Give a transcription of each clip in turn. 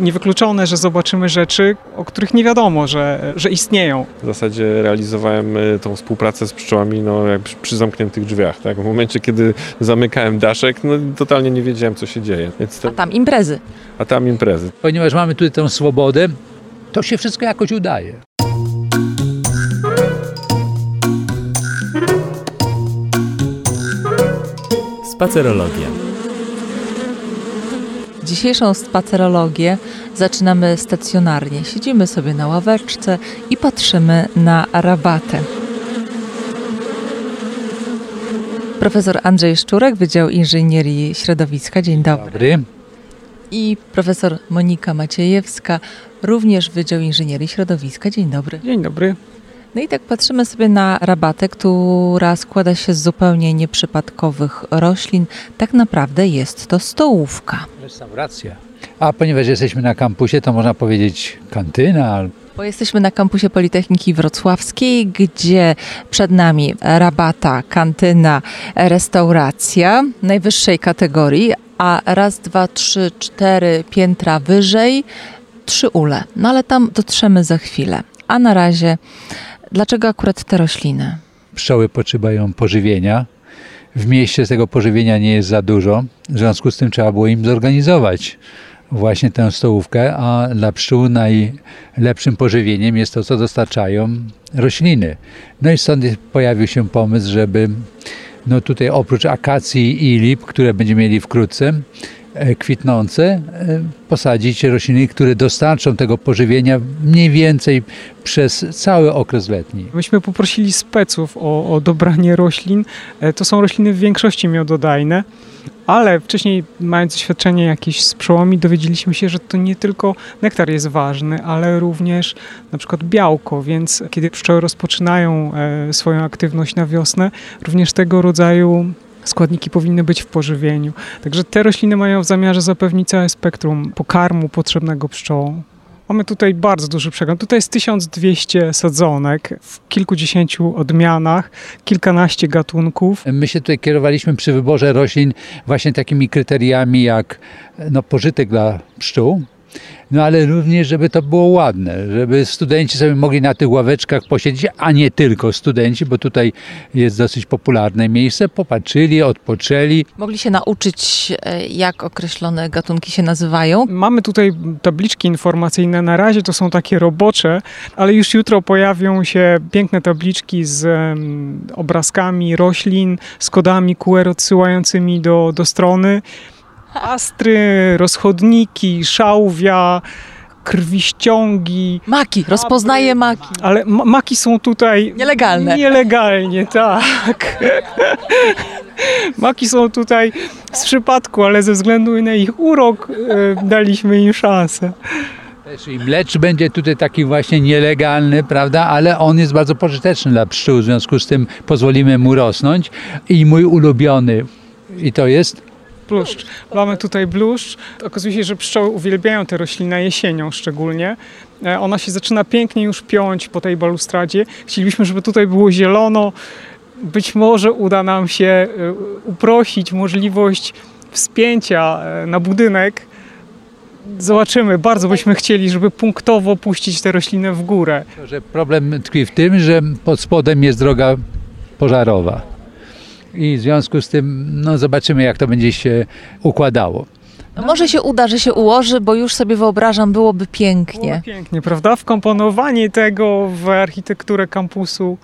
niewykluczone, że zobaczymy rzeczy, o których nie wiadomo, że, że istnieją. W zasadzie realizowałem y, tą współpracę z pszczołami no, jak przy zamkniętych drzwiach. Tak? W momencie, kiedy zamykałem daszek, no, totalnie nie wiedziałem, co się dzieje. Więc A tam imprezy. a tam imprezy. Ponieważ mamy tutaj tę swobodę, to się wszystko jakoś udaje. Spacerologia. Dzisiejszą spacerologię zaczynamy stacjonarnie. Siedzimy sobie na ławeczce i patrzymy na rabatę. Profesor Andrzej Szczurek, Wydział Inżynierii Środowiska. Dzień dobry. Dobry. I profesor Monika Maciejewska, również Wydział Inżynierii Środowiska. Dzień dobry. Dzień dobry. No i tak patrzymy sobie na rabatę, która składa się z zupełnie nieprzypadkowych roślin. Tak naprawdę jest to stołówka. Restauracja. A ponieważ jesteśmy na kampusie, to można powiedzieć kantyna. Bo jesteśmy na kampusie Politechniki Wrocławskiej, gdzie przed nami rabata, kantyna, restauracja najwyższej kategorii, a raz, dwa, trzy, cztery piętra wyżej, trzy ule. No ale tam dotrzemy za chwilę. A na razie, dlaczego akurat te rośliny? Pszczoły potrzebują pożywienia. W mieście tego pożywienia nie jest za dużo. W związku z tym trzeba było im zorganizować właśnie tę stołówkę, a dla pszczół najlepszym pożywieniem jest to, co dostarczają rośliny. No i stąd pojawił się pomysł, żeby no tutaj oprócz akacji i lip, które będziemy mieli wkrótce, kwitnące, e, posadzić rośliny, które dostarczą tego pożywienia mniej więcej przez cały okres letni. Myśmy poprosili speców o, o dobranie roślin. E, To są rośliny w większości miododajne, ale wcześniej mając doświadczenie jakieś z pszczołami dowiedzieliśmy się, że to nie tylko nektar jest ważny, ale również na przykład białko, więc kiedy pszczoły rozpoczynają e, swoją aktywność na wiosnę, również tego rodzaju składniki powinny być w pożywieniu. Także te rośliny mają w zamiarze zapewnić całe spektrum pokarmu potrzebnego pszczołom. Mamy tutaj bardzo duży przegląd. Tutaj jest 1200 sadzonek w kilkudziesięciu odmianach, kilkanaście gatunków. My się tutaj kierowaliśmy przy wyborze roślin właśnie takimi kryteriami jak no, pożytek dla pszczół, no ale również, żeby to było ładne, żeby studenci sobie mogli na tych ławeczkach posiedzieć, a nie tylko studenci, bo tutaj jest dosyć popularne miejsce, popatrzyli, odpoczęli. Mogli się nauczyć, e, jak określone gatunki się nazywają. Mamy tutaj tabliczki informacyjne. Na razie to są takie robocze, ale już jutro pojawią się piękne tabliczki z obrazkami roślin, z kodami QR odsyłającymi do, do strony. Astry, rozchodniki, szałwia, krwiściągi, Maki, rozpoznaje maki. ale ma- maki są tutaj Nielegalne. Nielegalnie, tak. Maki są tutaj z przypadku, ale ze względu na ich urok e, daliśmy im szansę. I mlecz będzie tutaj taki właśnie nielegalny, prawda, ale on jest bardzo pożyteczny dla pszczół, w związku z tym pozwolimy mu rosnąć. I mój ulubiony, i to jest Bluszcz. Mamy tutaj bluszcz. Okazuje się, że pszczoły uwielbiają tę roślinę jesienią szczególnie. E, Ona się zaczyna pięknie już piąć po tej balustradzie. Chcielibyśmy, żeby tutaj było zielono. Być może uda nam się e, uprosić możliwość wspięcia e, na budynek. Zobaczymy. Bardzo byśmy chcieli, żeby punktowo puścić tę roślinę w górę. problem tkwi w tym, że pod spodem jest droga pożarowa. I w związku z tym no, zobaczymy, jak to będzie się układało. No może się uda, że się ułoży, bo już sobie wyobrażam, byłoby Było pięknie. pięknie, prawda? Wkomponowanie tego w architekturę kampusu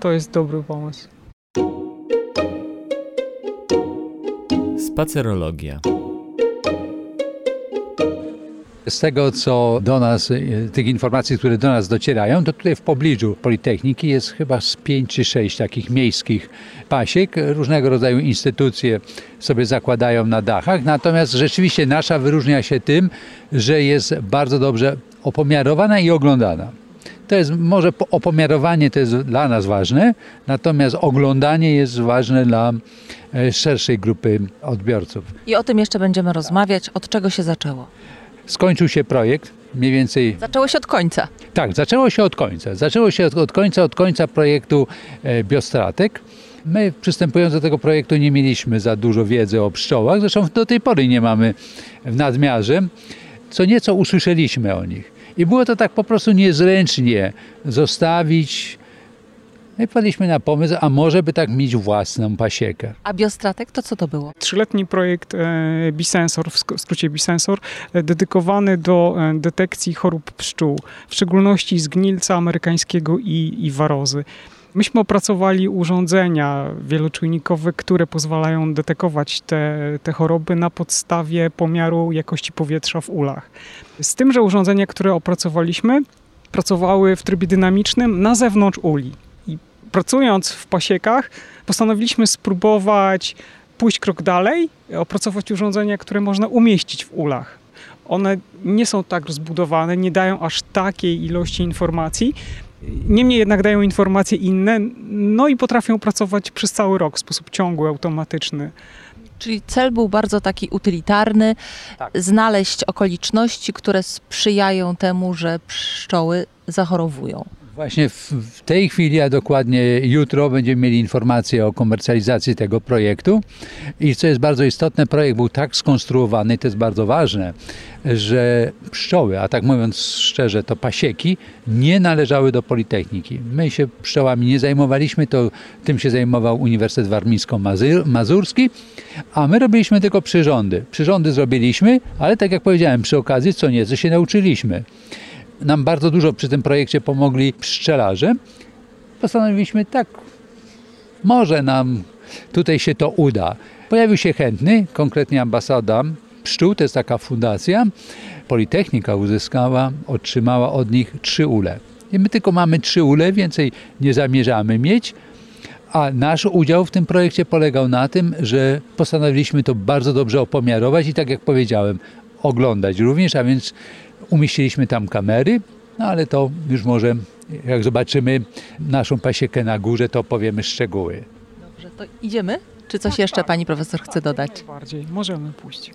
to jest dobry pomysł. Spacerologia. Z tego, co do nas, y, tych informacji, które do nas docierają, to tutaj w pobliżu Politechniki jest chyba z pięć czy sześć takich miejskich pasiek. Różnego rodzaju instytucje sobie zakładają na dachach. Natomiast rzeczywiście nasza wyróżnia się tym, że jest bardzo dobrze opomiarowana i oglądana. To jest może po- opomiarowanie to jest dla nas ważne, natomiast oglądanie jest ważne dla e, szerszej grupy odbiorców. I o tym jeszcze będziemy rozmawiać. Od czego się zaczęło? Skończył się projekt, mniej więcej Zaczęło się od końca. Tak, zaczęło się od końca. Zaczęło się od, od końca, od końca projektu e, Biostratek. My przystępując do tego projektu nie mieliśmy za dużo wiedzy o pszczołach, zresztą do tej pory nie mamy w nadmiarze. co nieco usłyszeliśmy o nich. I było to tak po prostu niezręcznie zostawić. No i wpadliśmy na pomysł, a może by tak mieć własną pasiekę. A biostratek to co to było? Trzyletni projekt e, Bisensor, w sk- skrócie Bisensor, e, dedykowany do e, detekcji chorób pszczół, w szczególności zgnilca amerykańskiego i, i warozy. Myśmy opracowali urządzenia wieloczujnikowe, które pozwalają detekować te, te choroby na podstawie pomiaru jakości powietrza w ulach. Z tym, że urządzenia, które opracowaliśmy, pracowały w trybie dynamicznym na zewnątrz uli. Pracując w pasiekach, postanowiliśmy spróbować pójść krok dalej, opracować urządzenia, które można umieścić w ulach. One nie są tak rozbudowane, nie dają aż takiej ilości informacji, niemniej jednak dają informacje inne, no i potrafią pracować przez cały rok w sposób ciągły, automatyczny. Czyli cel był bardzo taki utylitarny, znaleźć okoliczności, które sprzyjają temu, że pszczoły zachorowują. Właśnie w, tej chwili, a dokładnie jutro, będziemy mieli informację o komercjalizacji tego projektu. I co jest bardzo istotne, projekt był tak skonstruowany, to jest bardzo ważne, że pszczoły, a tak mówiąc szczerze, to pasieki, nie należały do Politechniki. My się pszczołami nie zajmowaliśmy, to tym się zajmował Uniwersytet Warmińsko-Mazurski, a my robiliśmy tylko przyrządy. Przyrządy zrobiliśmy, ale tak jak powiedziałem, przy okazji co nieco się nauczyliśmy nam bardzo dużo przy tym projekcie pomogli pszczelarze. Postanowiliśmy tak, może nam tutaj się to uda. Pojawił się chętny, konkretnie ambasada pszczół, to jest taka fundacja. Politechnika uzyskała, otrzymała od nich trzy ule. I my tylko mamy trzy ule, więcej nie zamierzamy mieć. A nasz udział w tym projekcie polegał na tym, że postanowiliśmy to bardzo dobrze opomiarować i tak jak powiedziałem, oglądać również, a więc umieściliśmy tam kamery, no ale to już może jak zobaczymy naszą pasiekę na górze, to powiemy szczegóły. Dobrze, to idziemy? Czy coś jeszcze pani profesor chce dodać? Bardziej możemy pójść.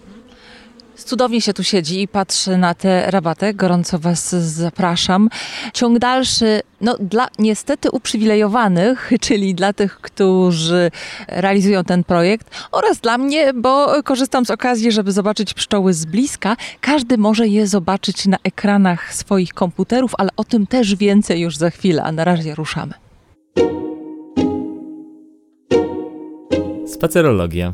Cudownie się tu siedzi i patrzy na te rabaty. Gorąco Was zapraszam. Ciąg dalszy, no dla niestety uprzywilejowanych, czyli dla tych, którzy realizują ten projekt oraz dla mnie, bo korzystam z okazji, żeby zobaczyć pszczoły z bliska. Każdy może je zobaczyć na ekranach swoich komputerów, ale o tym też więcej już za chwilę, a na razie ruszamy. Spacerologia.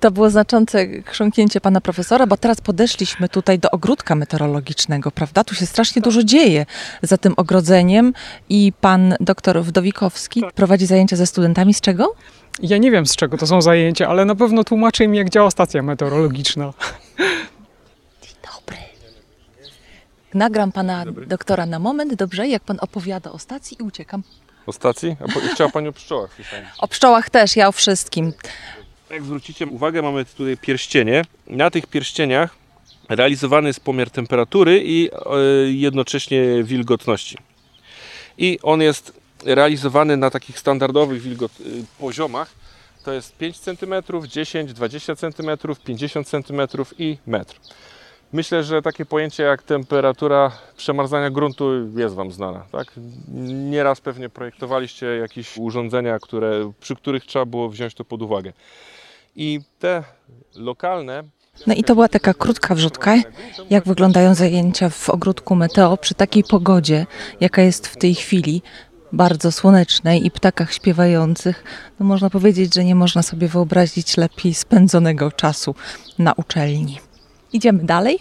To było znaczące chrząknięcie pana profesora, bo teraz podeszliśmy tutaj do ogródka meteorologicznego, prawda? Tu się strasznie dużo dzieje za tym ogrodzeniem i pan doktor Wdowikowski prowadzi zajęcia ze studentami z czego? Ja nie wiem z czego to są zajęcia, ale na pewno tłumaczy im jak działa stacja meteorologiczna. Dobry. Nagram pana doktora na moment, dobrze? Jak pan opowiada o stacji i uciekam. O stacji? A po, chciała Pani o pszczołach słyszałem. O pszczołach też, ja o wszystkim. Jak zwrócicie uwagę, mamy tutaj pierścienie. Na tych pierścieniach realizowany jest pomiar temperatury i e, jednocześnie wilgotności. I on jest realizowany na takich standardowych wilgot y, poziomach. To jest 5 cm, 10, 20 cm, 50 cm i metr. Myślę, że takie pojęcie jak temperatura przemarzania gruntu jest Wam znana. Tak? Nieraz pewnie projektowaliście jakieś urządzenia, które, przy których trzeba było wziąć to pod uwagę. I te lokalne No i to była taka krótka wrzutka, jak wyglądają zajęcia w ogródku Meteo przy takiej pogodzie, jaka jest w tej chwili, bardzo słonecznej i ptakach śpiewających. No można powiedzieć, że nie można sobie wyobrazić lepiej spędzonego czasu na uczelni. Idziemy dalej.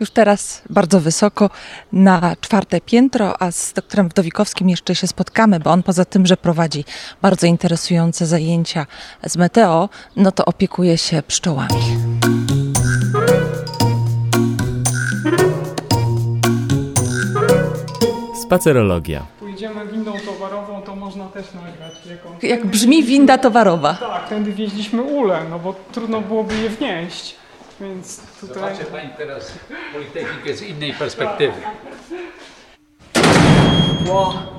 Już teraz bardzo wysoko na czwarte piętro, a z doktorem Wdowikowskim jeszcze się spotkamy, bo on poza tym, że prowadzi bardzo interesujące zajęcia z meteo, no to opiekuje się pszczołami. Spacerologia. Pójdziemy windą towarową, to można też nagrać jakąś. Jak brzmi winda towarowa. Tak, tędy wieźliśmy ule, no bo trudno byłoby je wnieść. Więc tutaj... Pani teraz Politechnikę z innej perspektywy.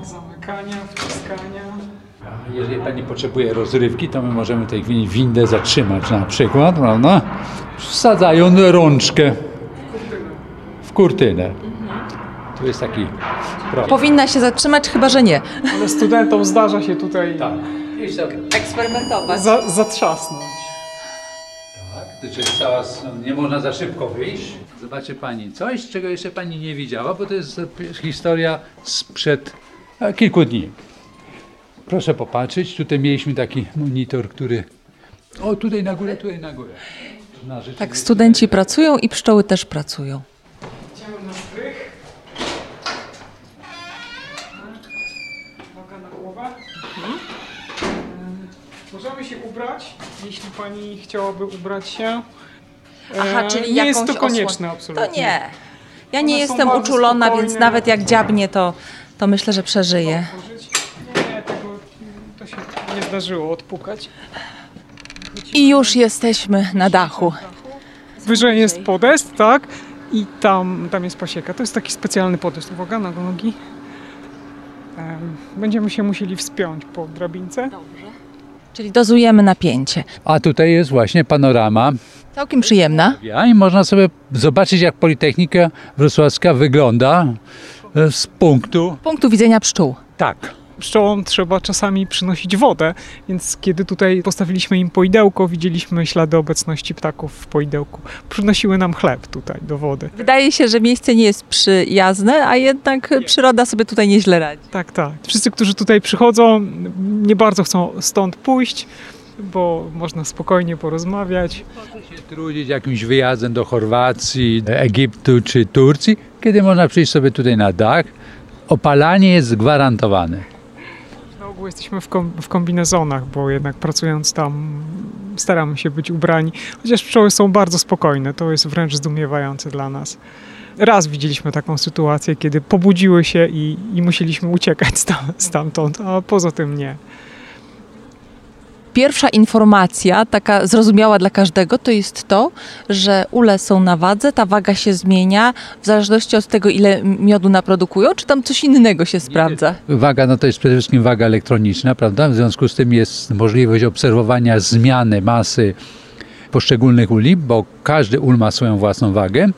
Zamykania, wciskania. Jeżeli Pani potrzebuje rozrywki, to my możemy tej chwili windę zatrzymać na przykład, prawda? Wsadzają rączkę w kurtynę. Tu jest taki problem. Powinna się zatrzymać, chyba że nie. Ale studentom zdarza się tutaj Tak. Eksperymentować. za, zatrzasnąć. Jest cała, nie można za szybko wyjść. Zobaczy Pani coś, czego jeszcze Pani nie widziała, bo to jest historia sprzed e, kilku dni. Proszę popatrzeć, tutaj mieliśmy taki monitor, który... O, tutaj na górę, tutaj na górę. Na Tak, studenci pracują i pszczoły też pracują. Idziemy na strych. Uwaga na głowę. E, Możemy się ubrać, jeśli pani chciałaby ubrać się. E, nie jest to konieczne absolutnie. To nie. Ja One nie są jestem uczulona, więc spokojne. nawet jak dziabnie, to, to myślę, że przeżyję. Nie, tego to się nie zdarzyło odpukać. I już jesteśmy na dachu. Wyżej jest podest, tak? I tam, tam jest pasieka. To jest taki specjalny podest. Uwaga na nogi. Em, Będziemy się musieli wspiąć po drabince. Czyli dozujemy napięcie. A tutaj jest właśnie panorama Całkiem przyjemna. I można sobie zobaczyć, jak Politechnika Wrocławska wygląda e, z punktu. Z punktu widzenia pszczół. Tak. Pszczołom trzeba czasami przynosić wodę, więc kiedy tutaj postawiliśmy im poidełko, widzieliśmy ślady obecności ptaków w poidełku. Przynosiły nam chleb tutaj do wody. Wydaje się, że miejsce nie jest przyjazne, a jednak przyroda sobie tutaj nieźle radzi. Tak, tak. Wszyscy, którzy tutaj przychodzą, nie bardzo chcą stąd pójść, bo można spokojnie porozmawiać. się trudzić jakimś wyjazdem do Chorwacji, Egiptu czy Turcji, kiedy można przyjść sobie tutaj na dach. Opalanie jest gwarantowane. Jesteśmy w, kom- w kombinezonach, bo jednak pracując tam staramy się być ubrani. Chociaż pszczoły są bardzo spokojne, to jest wręcz zdumiewające dla nas. Raz widzieliśmy taką sytuację, kiedy pobudziły się i, i musieliśmy uciekać sta- stamtąd, a poza tym nie. Pierwsza informacja, taka zrozumiała dla każdego, to jest to, że ule są na wadze, ta waga się zmienia w zależności od tego, ile miodu naprodukują, czy tam coś innego się sprawdza? Waga no to jest przede wszystkim waga elektroniczna, prawda? W związku z tym jest możliwość obserwowania zmiany masy poszczególnych uli, bo każdy ul ma swoją własną wagę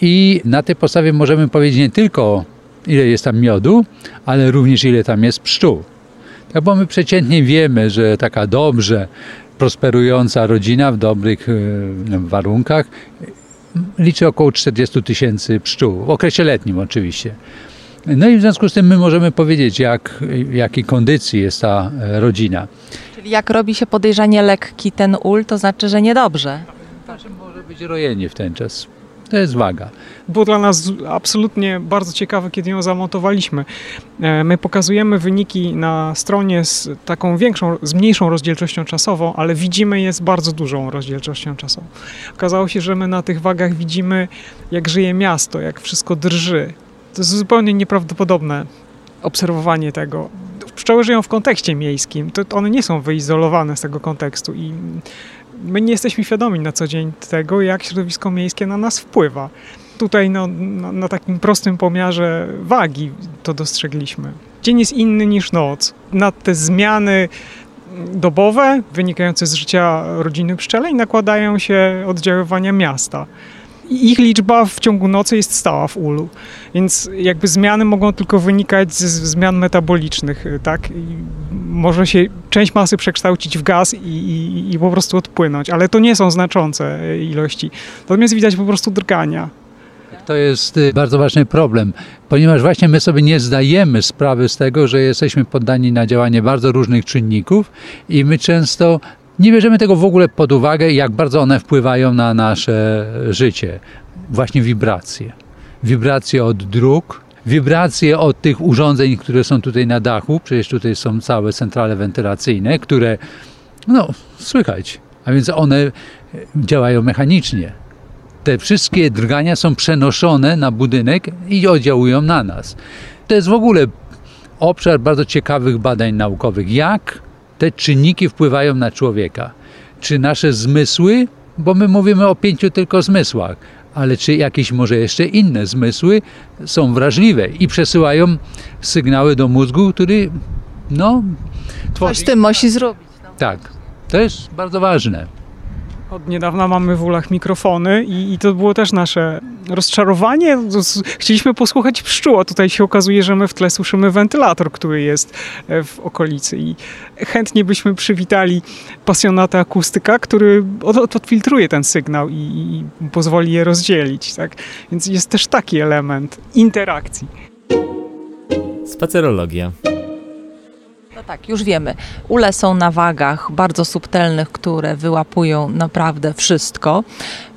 i na tej podstawie możemy powiedzieć nie tylko ile jest tam miodu, ale również ile tam jest pszczół. Tak, bo my przeciętnie wiemy, że taka dobrze prosperująca rodzina w dobrych e, warunkach liczy około 40 tysięcy pszczół, w okresie letnim oczywiście. No i w związku z tym my możemy powiedzieć, jak, w jakiej kondycji jest ta e, rodzina. Czyli jak robi się podejrzanie lekki ten ul, to znaczy, że niedobrze. Może być rojenie w ten czas. To jest waga. Było dla nas absolutnie bardzo ciekawe, kiedy ją zamontowaliśmy. E, My pokazujemy wyniki na stronie z taką większą, z mniejszą rozdzielczością czasową, ale widzimy je z bardzo dużą rozdzielczością czasową. Okazało się, że my na tych wagach widzimy, jak żyje miasto, jak wszystko drży. To jest zupełnie nieprawdopodobne obserwowanie tego. Pszczoły żyją w kontekście miejskim, to one nie są wyizolowane z tego kontekstu i my nie jesteśmy świadomi na co dzień tego, jak środowisko miejskie na nas wpływa. Tutaj no, na, na takim prostym pomiarze wagi to dostrzegliśmy. Dzień jest inny niż noc. Na te zmiany dobowe wynikające z życia rodziny pszczelej nakładają się oddziaływania miasta. Ich liczba w ciągu nocy jest stała w ulu, więc jakby zmiany mogą tylko wynikać z zmian metabolicznych, y, tak? I może się część masy przekształcić w gaz i, i, i po prostu odpłynąć, ale to nie są znaczące y, ilości. Natomiast widać po prostu drgania. To jest y, bardzo ważny problem, ponieważ właśnie my sobie nie zdajemy sprawy z tego, że jesteśmy poddani na działanie bardzo różnych czynników i my często nie bierzemy tego w ogóle pod uwagę, jak bardzo one wpływają na nasze życie. Właśnie wibracje. Wibracje od dróg, wibracje od tych urządzeń, które są tutaj na dachu. Przecież tutaj są całe centrale wentylacyjne, które no, słychać. A więc one działają mechanicznie te wszystkie drgania są przenoszone na budynek i oddziałują na nas. To jest w ogóle obszar bardzo ciekawych badań naukowych. Jak te czynniki wpływają na człowieka? Czy nasze zmysły, bo my mówimy o pięciu tylko zmysłach, ale czy jakieś może jeszcze inne zmysły są wrażliwe i przesyłają sygnały do mózgu, który no, Coś tworzy... z tym musi zrobić. Tak, to jest bardzo ważne. Od niedawna mamy w ulach mikrofony i, i to było też nasze rozczarowanie. Z- Chcieliśmy posłuchać pszczół, a tutaj się okazuje, że my w tle słyszymy wentylator, który jest e, w okolicy i chętnie byśmy przywitali pasjonata akustyka, który od, od, odfiltruje ten sygnał i, i pozwoli je rozdzielić. Tak? Więc jest też taki element interakcji. Spacerologia. Tak, już wiemy. Ule są na wagach bardzo subtelnych, które wyłapują naprawdę wszystko.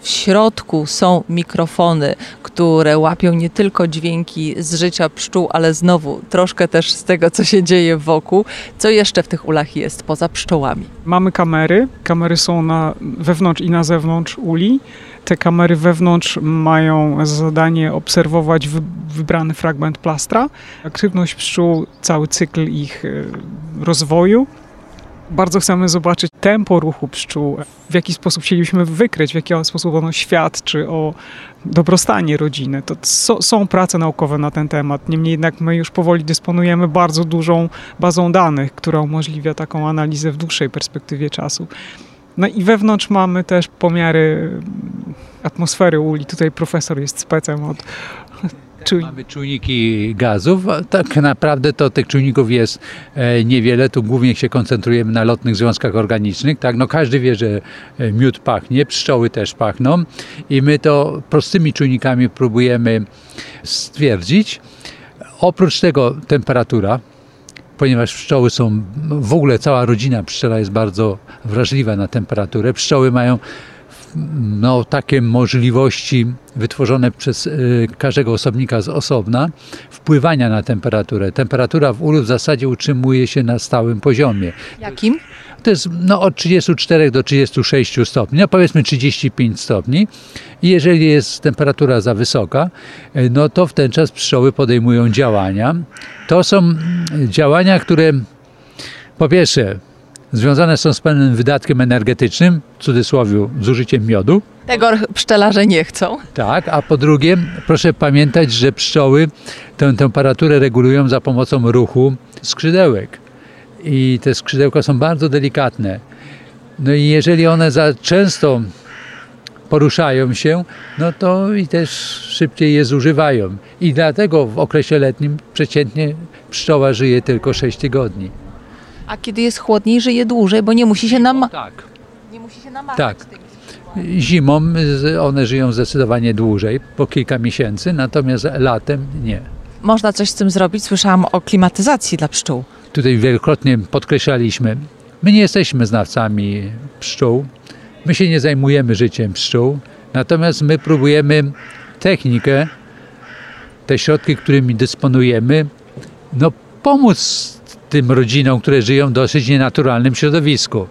W środku są mikrofony, które łapią nie tylko dźwięki z życia pszczół, ale znowu troszkę też z tego, co się dzieje wokół. Co jeszcze w tych ulach jest poza pszczołami? Mamy kamery. Kamery są na wewnątrz i na zewnątrz uli. Te kamery wewnątrz mają za zadanie obserwować wy, wybrany fragment plastra, aktywność pszczół, cały cykl ich e, rozwoju. Bardzo chcemy zobaczyć tempo ruchu pszczół, w jaki sposób chcielibyśmy wykryć, w jaki sposób ono świadczy o dobrostanie rodziny. To są prace naukowe na ten temat. Niemniej jednak my już powoli dysponujemy bardzo dużą bazą danych, która umożliwia taką analizę w dłuższej perspektywie czasu. No i wewnątrz mamy też pomiary atmosfery uli. Tutaj profesor jest specem od czujnik. Mamy czujniki gazów. Tak naprawdę to tych czujników jest e, niewiele. Tu głównie się koncentrujemy na lotnych związkach organicznych. Tak? No każdy wie, że e, miód pachnie, pszczoły też pachną i my to prostymi czujnikami próbujemy stwierdzić. Oprócz tego temperatura, ponieważ pszczoły są, w ogóle cała rodzina pszczela jest bardzo wrażliwa na temperaturę. Pszczoły mają no, takie możliwości wytworzone przez y, każdego osobnika z osobna wpływania na temperaturę. Temperatura w ulu w zasadzie utrzymuje się na stałym poziomie. Jakim? To jest no, od 34 do 36 stopni, no powiedzmy 35 stopni. I jeżeli jest temperatura za wysoka, y, no to w ten czas pszczoły podejmują działania. To są mm, działania, które po pierwsze związane są z pewnym wydatkiem energetycznym, w cudzysłowie zużyciem miodu. Tego pszczelarze nie chcą. Tak, a po drugie, proszę pamiętać, że pszczoły tę temperaturę regulują za pomocą ruchu skrzydełek. I te skrzydełka są bardzo delikatne. No i jeżeli one za często poruszają się, no to i też szybciej je zużywają. I dlatego w okresie letnim przeciętnie pszczoła żyje tylko 6 tygodni. A kiedy jest chłodniej, żyje dłużej, bo nie musi się, nam... Tak. nie musi się namazać. Tak. Zimą one żyją zdecydowanie dłużej, po kilka miesięcy, natomiast latem nie. Można coś z tym zrobić. Słyszałam o klimatyzacji dla pszczół. Tutaj wielokrotnie podkreślaliśmy, my nie jesteśmy znawcami pszczół, my się nie zajmujemy życiem pszczół, natomiast my próbujemy technikę, te środki, którymi dysponujemy, no pomóc tym rodzinom, które żyją w dosyć nienaturalnym środowisku.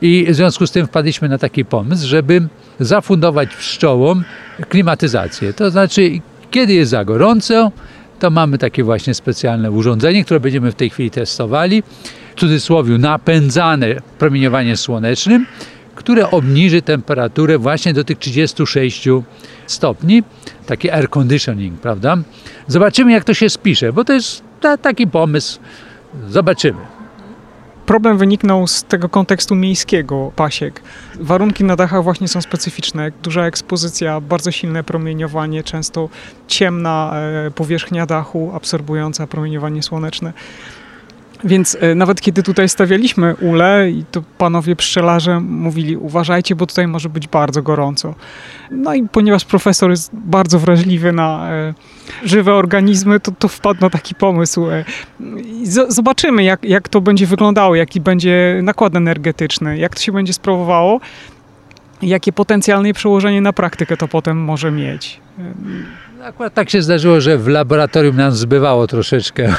I w związku z tym wpadliśmy na taki pomysł, żeby zafundować pszczołom klimatyzację. To znaczy, kiedy jest za gorąco, to mamy takie właśnie specjalne urządzenie, które będziemy w tej chwili testowali, w cudzysłowie napędzane promieniowaniem słonecznym, które obniży temperaturę właśnie do tych 36 stopni. Taki air conditioning, prawda? Zobaczymy, jak to się spisze, bo to jest ta, taki pomysł. Zobaczymy. Problem wyniknął z tego kontekstu miejskiego pasiek. Warunki na dachach właśnie są specyficzne. Duża ekspozycja, bardzo silne promieniowanie, często ciemna e, powierzchnia dachu absorbująca promieniowanie słoneczne. Więc e, nawet kiedy tutaj stawialiśmy ule, i to panowie pszczelarze mówili, uważajcie, bo tutaj może być bardzo gorąco. No i ponieważ profesor jest bardzo wrażliwy na e, żywe organizmy, to, to wpadł na taki pomysł. e, Zobaczymy, jak, jak to będzie wyglądało, jaki będzie nakład energetyczny, jak to się będzie sprawowało, jakie potencjalne przełożenie na praktykę to potem może mieć. Akurat tak się zdarzyło, że w laboratorium nam zbywało troszeczkę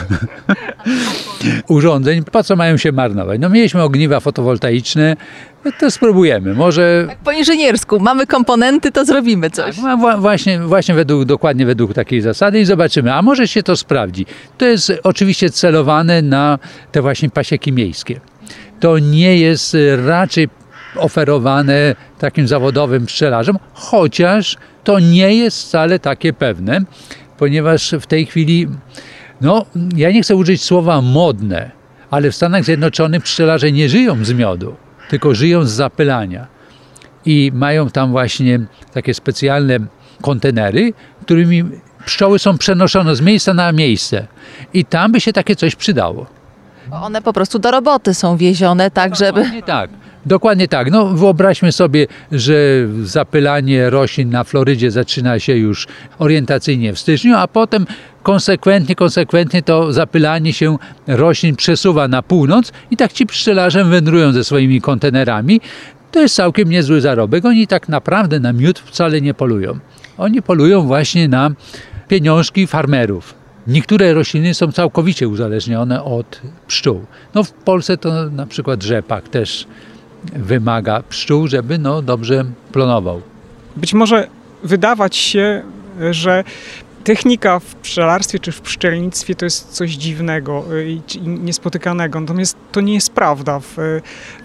urządzeń. Po co mają się marnować? No mieliśmy ogniwa fotowoltaiczne, no to spróbujemy. Może Tak po inżyniersku. Mamy komponenty, to zrobimy coś. No, wła- właśnie, właśnie według, dokładnie według takiej zasady i zobaczymy. A może się to sprawdzi. To jest oczywiście celowane na te właśnie pasieki miejskie. To nie jest y, raczej oferowane takim zawodowym pszczelarzom, chociaż to nie jest wcale takie pewne, ponieważ w tej chwili, no ja nie chcę użyć słowa modne, ale w Stanach Zjednoczonych pszczelarze nie żyją z miodu, tylko żyją z zapylania. i mają tam właśnie takie specjalne kontenery, którymi pszczoły są przenoszone z miejsca na miejsce. I tam by się takie coś przydało. One po prostu do roboty są wiezione, tak żeby... Dokładnie tak. Dokładnie tak. No, wyobraźmy sobie, że zapylanie roślin na Florydzie zaczyna się już orientacyjnie w styczniu, a potem konsekwentnie, konsekwentnie to zapylanie się roślin przesuwa na północ i tak ci pszczelarze wędrują ze swoimi kontenerami. To jest całkiem niezły zarobek. Oni tak naprawdę na miód wcale nie polują. Oni polują właśnie na pieniążki farmerów. Niektóre rośliny są całkowicie uzależnione od pszczół. No w Polsce to na przykład rzepak też wymaga pszczół, żeby no dobrze plonował. Być może wydawać się, że technika w pszczelarstwie czy w pszczelnictwie to jest coś dziwnego y, i niespotykanego. Natomiast to nie jest prawda. W, w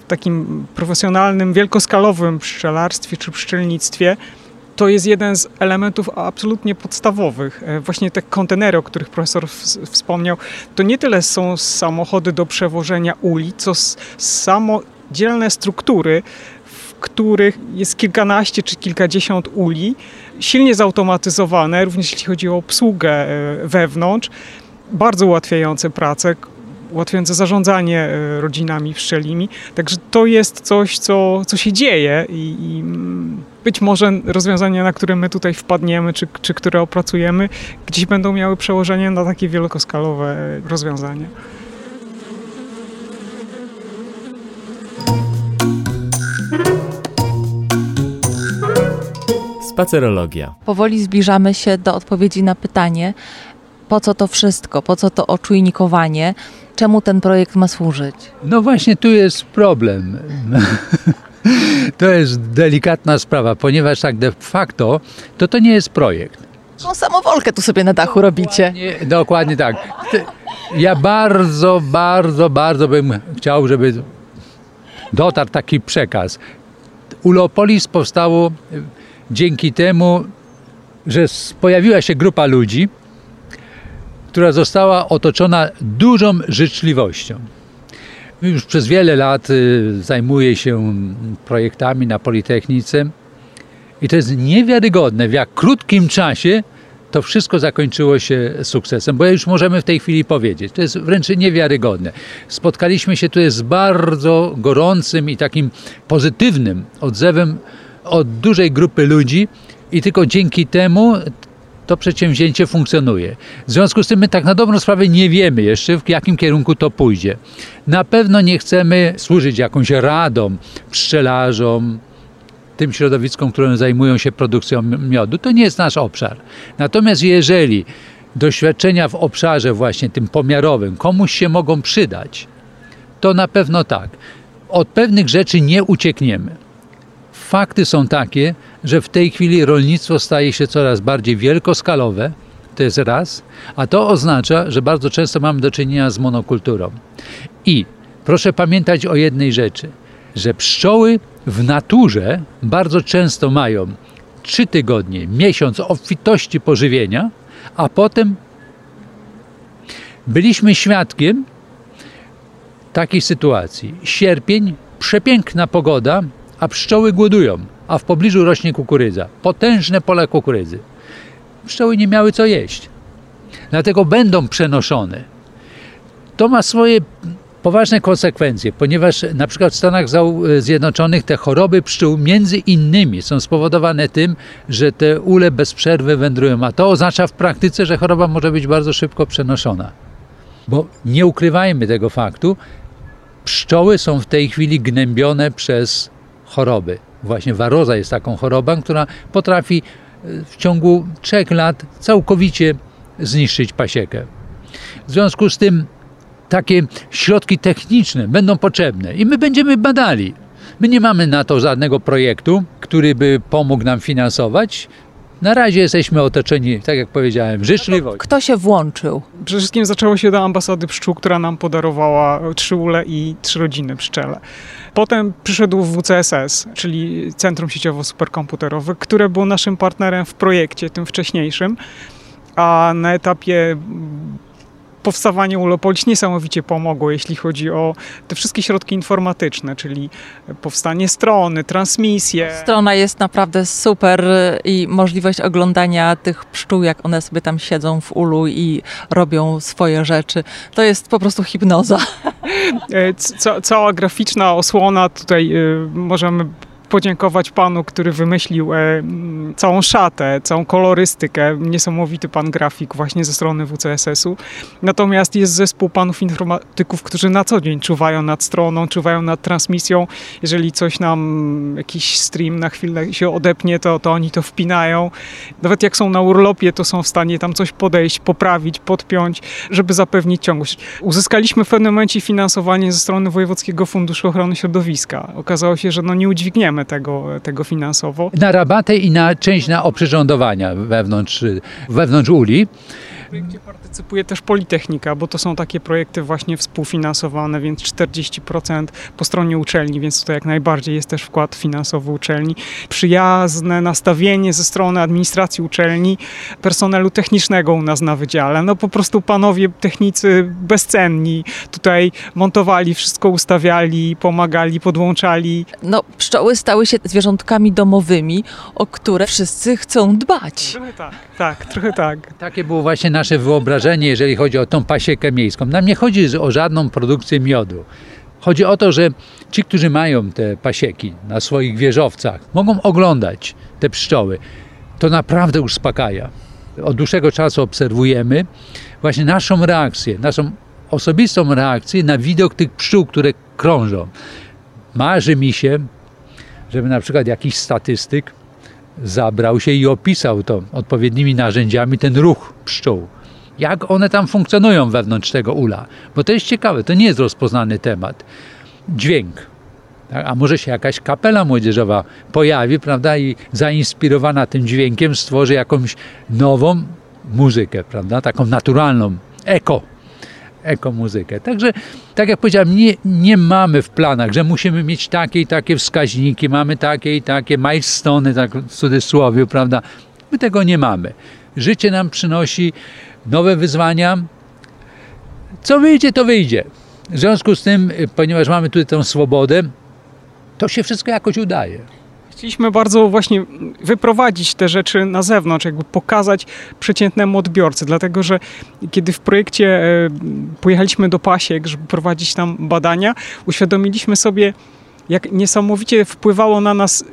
takim profesjonalnym, wielkoskalowym pszczelarstwie czy pszczelnictwie to jest jeden z elementów absolutnie podstawowych. E, Właśnie te kontenery, o których profesor wspomniał, to nie tyle są samochody do przewożenia uli, co s- samodzielne struktury, w których jest kilkanaście czy kilkadziesiąt uli, silnie zautomatyzowane, również jeśli chodzi o obsługę e, wewnątrz, bardzo ułatwiające pracę, ułatwiające zarządzanie e, rodzinami pszczelimi. Także to jest coś, co, co się dzieje i, i mm, być może rozwiązania, na które my tutaj wpadniemy, czy, czy które opracujemy, gdzieś będą miały przełożenie na takie wielkoskalowe e, rozwiązania. Spacerologia. Powoli zbliżamy się do odpowiedzi na pytanie, po co to wszystko, po co to oczujnikowanie, czemu ten projekt ma służyć? No właśnie tu jest problem. To jest delikatna sprawa, ponieważ tak de facto to to nie jest projekt. Tą samowolkę tu sobie na dachu robicie. Nie, dokładnie tak. Ja bardzo, bardzo, bardzo bym chciał, żeby dotarł taki przekaz. Ulopolis powstało dzięki temu, że pojawiła się grupa ludzi, która została otoczona dużą życzliwością. Już przez wiele lat y, zajmuję się projektami na Politechnice i to jest niewiarygodne, w jak krótkim czasie to wszystko zakończyło się sukcesem, bo już możemy w tej chwili powiedzieć. To jest wręcz niewiarygodne. Spotkaliśmy się tutaj z bardzo gorącym i takim pozytywnym odzewem od dużej grupy ludzi i tylko dzięki temu to przedsięwzięcie funkcjonuje. W związku z tym my tak na dobrą sprawę nie wiemy jeszcze, w jakim kierunku to pójdzie. Na pewno nie chcemy służyć jakąś radą pszczelarzom, tym środowiskom, które zajmują się produkcją miodu. To nie jest nasz obszar. Natomiast jeżeli doświadczenia w obszarze właśnie tym pomiarowym komuś się mogą przydać, to na pewno tak. Od pewnych rzeczy nie uciekniemy. Fakty są takie, że w tej chwili rolnictwo staje się coraz bardziej wielkoskalowe, to jest raz, a to oznacza, że bardzo często mamy do czynienia z monokulturą. I proszę pamiętać o jednej rzeczy, że pszczoły w naturze bardzo często mają trzy tygodnie, miesiąc obfitości pożywienia, a potem byliśmy świadkiem takiej sytuacji. Sierpień, przepiękna pogoda, a pszczoły głodują, a w pobliżu rośnie kukurydza. Potężne pole kukurydzy. Pszczoły nie miały co jeść. Dlatego będą przenoszone. To ma swoje poważne konsekwencje, ponieważ na przykład w Stanach Zjednoczonych te choroby pszczół między innymi są spowodowane tym, że te ule bez przerwy wędrują, a to oznacza w praktyce, że choroba może być bardzo szybko przenoszona. Bo nie ukrywajmy tego faktu, pszczoły są w tej chwili gnębione przez choroby. Właśnie waroza jest taką chorobą, która potrafi e, w ciągu trzech lat całkowicie zniszczyć pasiekę. W związku z tym takie środki techniczne będą potrzebne i my będziemy badali. My nie mamy na to żadnego projektu, który by pomógł nam finansować. Na razie jesteśmy otoczeni, tak jak powiedziałem, życzliwością. Kto się włączył? Przede wszystkim zaczęło się do ambasady pszczół, która nam podarowała trzy ule i trzy rodziny pszczele. Potem przyszedł WCSS, czyli Centrum Sieciowo-Superkomputerowe, które było naszym partnerem w projekcie, tym wcześniejszym. A na etapie powstawanie Ulopolis niesamowicie pomogło, jeśli chodzi o te wszystkie środki informatyczne, czyli powstanie strony, transmisje. Strona jest naprawdę super i możliwość oglądania tych pszczół, jak one sobie tam siedzą w ulu i robią swoje rzeczy. To jest po prostu hipnoza. E, ca cała graficzna osłona, tutaj y, możemy podziękować panu, który wymyślił e, całą szatę, całą kolorystykę. Niesamowity pan grafik właśnie ze strony WCSS-u. Natomiast jest zespół panów informatyków, którzy na co dzień czuwają nad stroną, czuwają nad transmisją. Jeżeli coś nam, jakiś stream na chwilę się odepnie, to, to oni to wpinają. Nawet jak są na urlopie, to są w stanie tam coś podejść, poprawić, podpiąć, żeby zapewnić ciągłość. Uzyskaliśmy w pewnym momencie finansowanie ze strony Wojewódzkiego Funduszu Ochrony Środowiska. Okazało się, że no nie udźwigniemy tego, tego finansowo. Na rabatę i na część na oprzyrządowania wewnątrz, wewnątrz uli. W projekcie partycypuje też Politechnika, bo to są takie projekty właśnie współfinansowane, więc 40% po stronie uczelni, więc tutaj jak najbardziej jest też wkład finansowy uczelni. Przyjazne nastawienie ze strony administracji uczelni, personelu technicznego u nas na wydziale. No po prostu panowie technicy bezcenni tutaj montowali, wszystko ustawiali, pomagali, podłączali. No, pszczoły stały się zwierzątkami domowymi, o które wszyscy chcą dbać. Trochę tak, tak, trochę tak. Takie było właśnie nasze wyobrażenie, jeżeli chodzi o tą pasiekę miejską. Nam nie chodzi o żadną produkcję miodu. Chodzi o to, że ci, którzy mają te pasieki na swoich wieżowcach, mogą oglądać te pszczoły. To naprawdę uspokaja. Od dłuższego czasu obserwujemy właśnie naszą reakcję, naszą osobistą reakcję na widok tych pszczół, które krążą. Marzy mi się, żeby na przykład jakiś statystyk zabrał się i opisał to odpowiednimi narzędziami, ten ruch pszczół. Jak one tam funkcjonują wewnątrz tego ula. Bo to jest ciekawe, to nie jest rozpoznany temat. Dźwięk. Tak? A może się jakaś kapela młodzieżowa pojawi, prawda, i zainspirowana tym dźwiękiem stworzy jakąś nową muzykę, prawda, taką naturalną, eko ekomuzykę. Także, tak jak powiedziałem, nie, nie mamy w planach, że musimy mieć takie i takie wskaźniki, mamy takie i takie milestone, tak w cudzysłowie, prawda? My tego nie mamy. Życie nam przynosi nowe wyzwania. Co wyjdzie, to wyjdzie. W związku z tym, ponieważ mamy tutaj tę swobodę, to się wszystko jakoś udaje. Chcieliśmy bardzo właśnie wyprowadzić te rzeczy na zewnątrz, jakby pokazać przeciętnemu odbiorcy, dlatego że kiedy w projekcie e, pojechaliśmy do Pasiek, żeby prowadzić tam badania, uświadomiliśmy sobie, jak niesamowicie wpływało na nas e,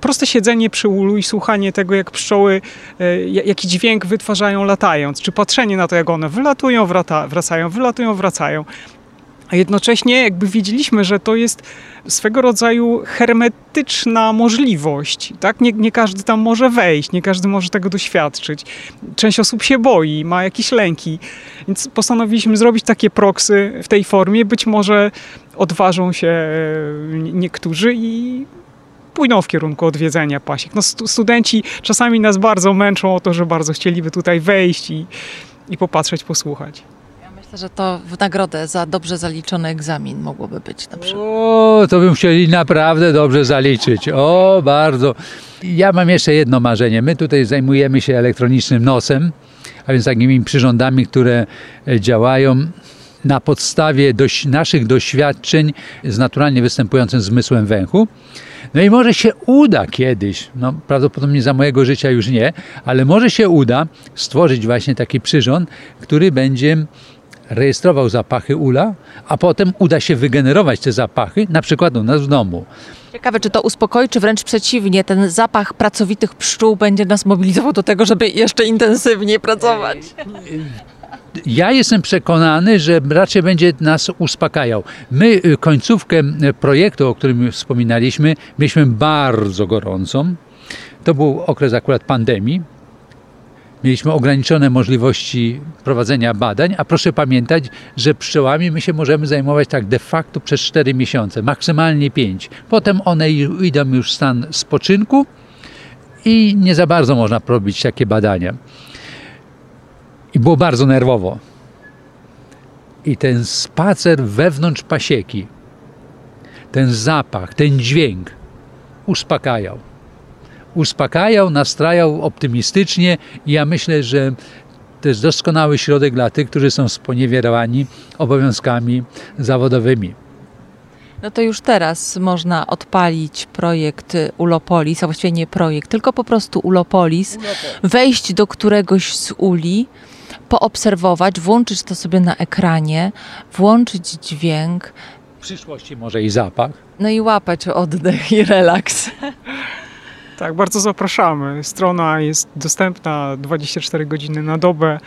proste siedzenie przy ulu i słuchanie tego, jak pszczoły, e, jaki dźwięk wytwarzają latając, czy patrzenie na to, jak one wylatują, wracają, wylatują, wracają. A jednocześnie jakby wiedzieliśmy, że to jest swego rodzaju hermetyczna możliwość. Tak? Nie, nie każdy tam może wejść, nie każdy może tego doświadczyć. Część osób się boi, ma jakieś lęki. Więc postanowiliśmy zrobić takie proksy w tej formie. Być może odważą się e, niektórzy i pójdą w kierunku odwiedzenia pasiek. No, studenci czasami nas bardzo męczą o to, że bardzo chcieliby tutaj wejść i, i popatrzeć, posłuchać. Myślę, że to w nagrodę za dobrze zaliczony egzamin mogłoby być na przykład. O, to bym chcieli naprawdę dobrze zaliczyć. O, bardzo. Ja mam jeszcze jedno marzenie. My tutaj zajmujemy się elektronicznym nosem, a więc takimi przyrządami, które e, działają na podstawie naszych doświadczeń z naturalnie występującym zmysłem węchu. No i może się uda kiedyś, no prawdopodobnie za mojego życia już nie, ale może się uda stworzyć właśnie taki przyrząd, który będzie rejestrował zapachy ula, a potem uda się wygenerować te zapachy, na przykład u nas w domu. Ciekawe, czy to uspokoi, czy wręcz przeciwnie, ten zapach pracowitych pszczół będzie nas mobilizował do tego, żeby jeszcze intensywniej pracować. Ja jestem przekonany, że raczej będzie nas uspokajał. My y, końcówkę y, projektu, o którym wspominaliśmy, mieliśmy bardzo gorącą. To był okres akurat pandemii mieliśmy ograniczone możliwości prowadzenia badań, a proszę pamiętać, że pszczołami my się możemy zajmować tak de facto przez 4 miesiące, maksymalnie 5. Potem one idą już w stan spoczynku i nie za bardzo można robić takie badania. I było bardzo nerwowo. I ten spacer wewnątrz pasieki, ten zapach, ten dźwięk uspokajał uspokajał, nastrajał optymistycznie i ja myślę, że To jest doskonały środek dla tych, którzy są sponiewierani obowiązkami zawodowymi. No to już teraz można odpalić projekt Ulopolis, a właściwie nie projekt, tylko po prostu Ulopolis, wejść do któregoś z uli, poobserwować, włączyć to sobie na ekranie, włączyć dźwięk, W przyszłości może i zapach. no i łapać oddech i relaks. Tak, bardzo zapraszamy. Strona jest dostępna 24 godziny na dobę.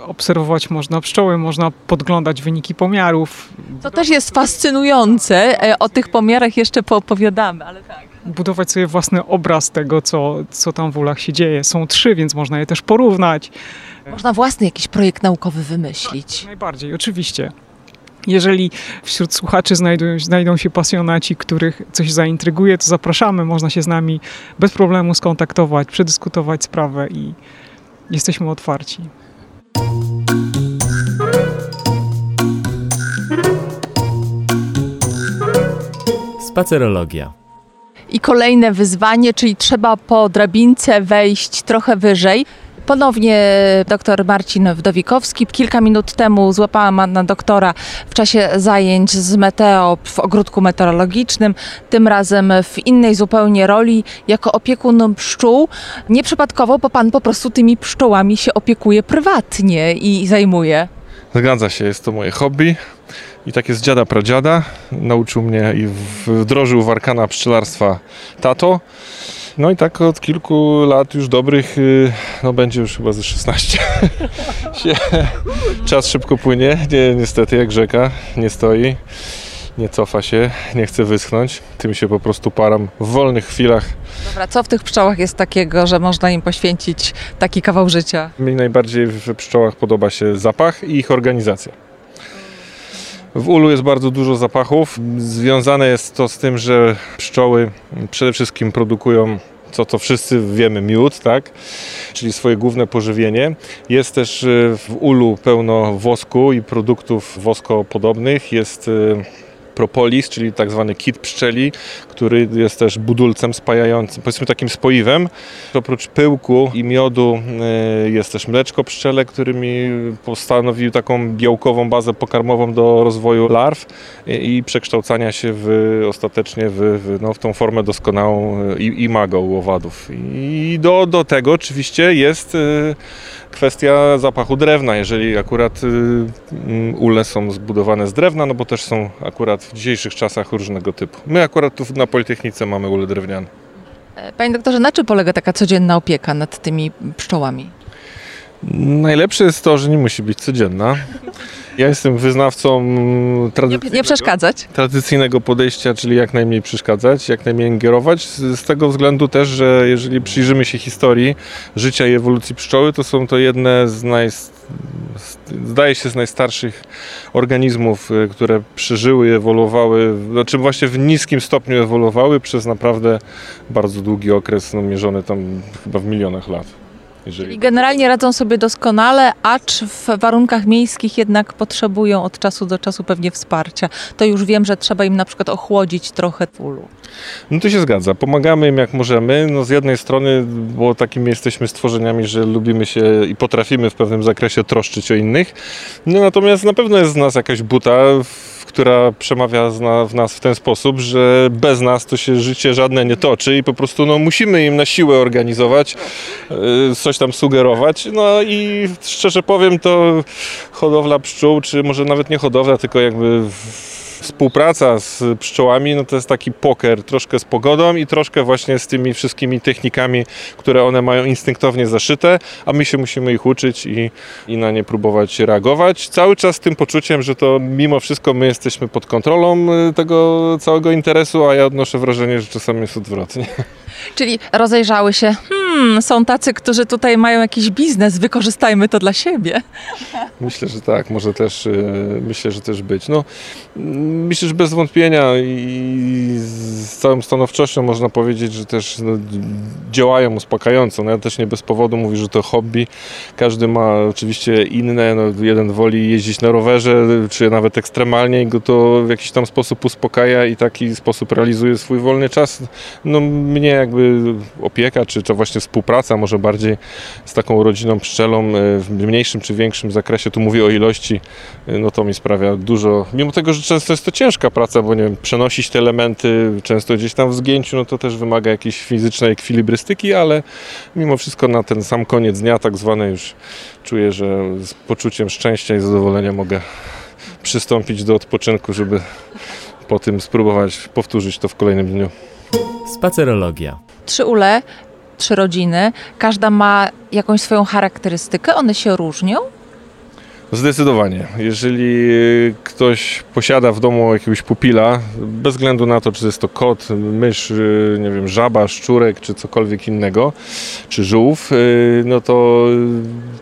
Obserwować można pszczoły, można podglądać wyniki pomiarów, To też jest fascynujące. E, O tych pomiarach jeszcze poopowiadamy, ale tak. budować sobie własny obraz tego, co, co tam w ulach się dzieje. Są trzy, więc można je też porównać. Można własny jakiś projekt naukowy wymyślić. Najbardziej, oczywiście. Jeżeli wśród słuchaczy znajdą, znajdą się pasjonaci, których coś zaintryguje, to zapraszamy. Można się z nami bez problemu skontaktować, przedyskutować sprawę i jesteśmy otwarci. Spacerologia. I kolejne wyzwanie, czyli trzeba po drabince wejść trochę wyżej. Ponownie dr Marcin Wdowikowski. Kilka minut temu złapałam pana doktora w czasie zajęć z meteo w ogródku meteorologicznym, tym razem w innej zupełnie roli, jako opiekun pszczół. Nieprzypadkowo, bo pan po prostu tymi pszczołami się opiekuje prywatnie i zajmuje. Zgadza się, jest to moje hobby. I tak jest dziada pradziada. Nauczył mnie i wdrożył w arkana pszczelarstwa tato. No i tak od kilku lat już dobrych, y, no będzie już chyba ze 16. się, czas szybko płynie, nie, niestety jak rzeka, nie stoi, nie cofa się, nie chce wyschnąć. Tym się po prostu param w wolnych chwilach. Dobra, co w tych pszczołach jest takiego, że można im poświęcić taki kawał życia? Mi najbardziej w pszczołach podoba się zapach i ich organizacja. W ulu jest bardzo dużo zapachów. Związane jest to z tym, że pszczoły przede wszystkim produkują co wszyscy wiemy, miód, tak? Czyli swoje główne pożywienie. Jest też y, w ulu pełno wosku i produktów woskopodobnych. Jest y, propolis, czyli tak zwany kit pszczeli, który jest też budulcem spajającym, powiedzmy takim spoiwem. Oprócz pyłku i miodu y, jest też mleczko pszczele, który mi postanowił taką białkową bazę pokarmową do rozwoju larw i, i przekształcania się w, ostatecznie w, w, no, w tą formę doskonałą y, i, imagą owadów. I do, do tego oczywiście jest kwestia zapachu drewna, jeżeli akurat ule są zbudowane z drewna, no bo też są akurat w dzisiejszych czasach różnego typu. My akurat tu na Politechnice mamy ule drewniane. Panie doktorze, na czym polega taka codzienna opieka nad tymi pszczołami? Najlepsze jest to, że nie musi być codzienna. Ja jestem wyznawcą Nie, tradycyjnego, nie przeszkadzać? tradycyjnego podejścia, czyli jak najmniej przeszkadzać, jak najmniej ingerować. Z, z tego względu też, że jeżeli przyjrzymy się historii życia i ewolucji pszczoły, to są to jedne z naj, zdaje się z najstarszych organizmów, y, które przeżyły, ewoluowały, znaczy właśnie w niskim stopniu ewoluowały przez naprawdę bardzo długi okres, no, mierzony tam chyba w milionach lat. I Jeżeli... generalnie radzą sobie doskonale, acz w warunkach miejskich jednak potrzebują od czasu do czasu pewnie wsparcia. To już wiem, że trzeba im na przykład ochłodzić trochę w ulu. No to się zgadza. Pomagamy im jak możemy. No z jednej strony, bo takimi jesteśmy stworzeniami, że lubimy się i potrafimy w pewnym zakresie troszczyć o innych. No natomiast na pewno jest z nas jakaś buta, w- która przemawia w nas w ten sposób, że bez nas to się życie żadne nie toczy i po prostu no, musimy im na siłę organizować, y, coś tam sugerować. No i szczerze powiem, to hodowla pszczół, czy może nawet nie hodowla, tylko jakby współpraca z pszczołami, no to jest taki poker, troszkę z pogodą i troszkę właśnie z tymi wszystkimi technikami, które one mają instynktownie zaszyte, a my się musimy ich uczyć i, i na nie próbować reagować. Cały czas z tym poczuciem, że to mimo wszystko my jesteśmy pod kontrolą y, tego całego interesu, a ja odnoszę wrażenie, że czasami jest odwrotnie. Czyli rozejrzały się, hmm, są tacy, którzy tutaj mają jakiś biznes, wykorzystajmy to dla siebie. Myślę, że tak, może też, y, myślę, że też być. No, myślę, że bez wątpienia i z- z całą stanowczością można powiedzieć, że też no, działają uspokajająco. No, ja też nie bez powodu mówię, że to hobby. Każdy ma oczywiście inne. No, jeden woli jeździć na rowerze, czy nawet ekstremalnie i go to w jakiś tam sposób uspokaja i taki sposób realizuje swój wolny czas. No, mnie jakby opieka, czy to właśnie współpraca, może bardziej z taką rodziną pszczelą e, w mniejszym czy większym zakresie, tu mówię o ilości, e, no to mi sprawia dużo. Mimo tego, że często jest to ciężka praca, bo nie wiem, przenosić te elementy, często gdzieś tam w zgięciu, no to też wymaga jakiejś fizycznej ekwilibrystyki, ale mimo wszystko na ten sam koniec dnia tak zwane już czuję, że z poczuciem szczęścia i zadowolenia mogę przystąpić do odpoczynku, żeby po tym spróbować powtórzyć to w kolejnym dniu. Spacerologia. Trzy ule, trzy rodziny, każda ma jakąś swoją charakterystykę, one się różnią. Zdecydowanie. Jeżeli ktoś posiada w domu jakiegoś pupila, bez względu na to, czy jest to kot, mysz, y, nie wiem, żaba, szczurek, czy cokolwiek innego, czy żółw, y, no to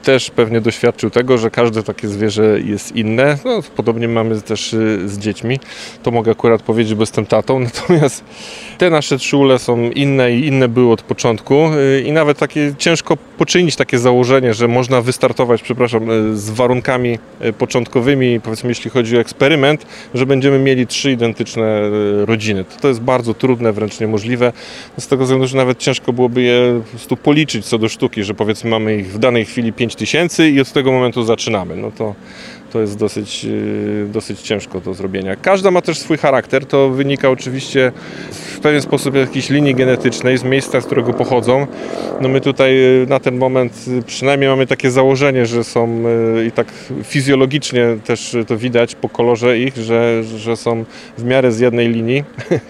też pewnie doświadczył tego, że każde takie zwierzę jest inne. No, podobnie mamy też y, z dziećmi. To mogę akurat powiedzieć, bo jestem tatą. Natomiast te nasze trzy ule są inne i inne były od początku i nawet takie ciężko poczynić takie założenie, że można wystartować, przepraszam, z warunkami e, początkowymi, powiedzmy jeśli chodzi o eksperyment, że będziemy mieli trzy identyczne e, rodziny. To, to jest bardzo trudne, wręcz niemożliwe, z tego względu, że nawet ciężko byłoby je po policzyć co do sztuki, że powiedzmy mamy ich w danej chwili 5000 i od tego momentu zaczynamy. No to to jest dosyć, yy, dosyć ciężko do zrobienia. Każda ma też swój charakter, to wynika oczywiście w pewien sposób z jakiejś linii genetycznej, z miejsca, z którego pochodzą. No my tutaj yy, na ten moment yy, przynajmniej mamy takie założenie, że są i tak fizjologicznie też to widać po kolorze ich, że, że są w miarę z jednej linii,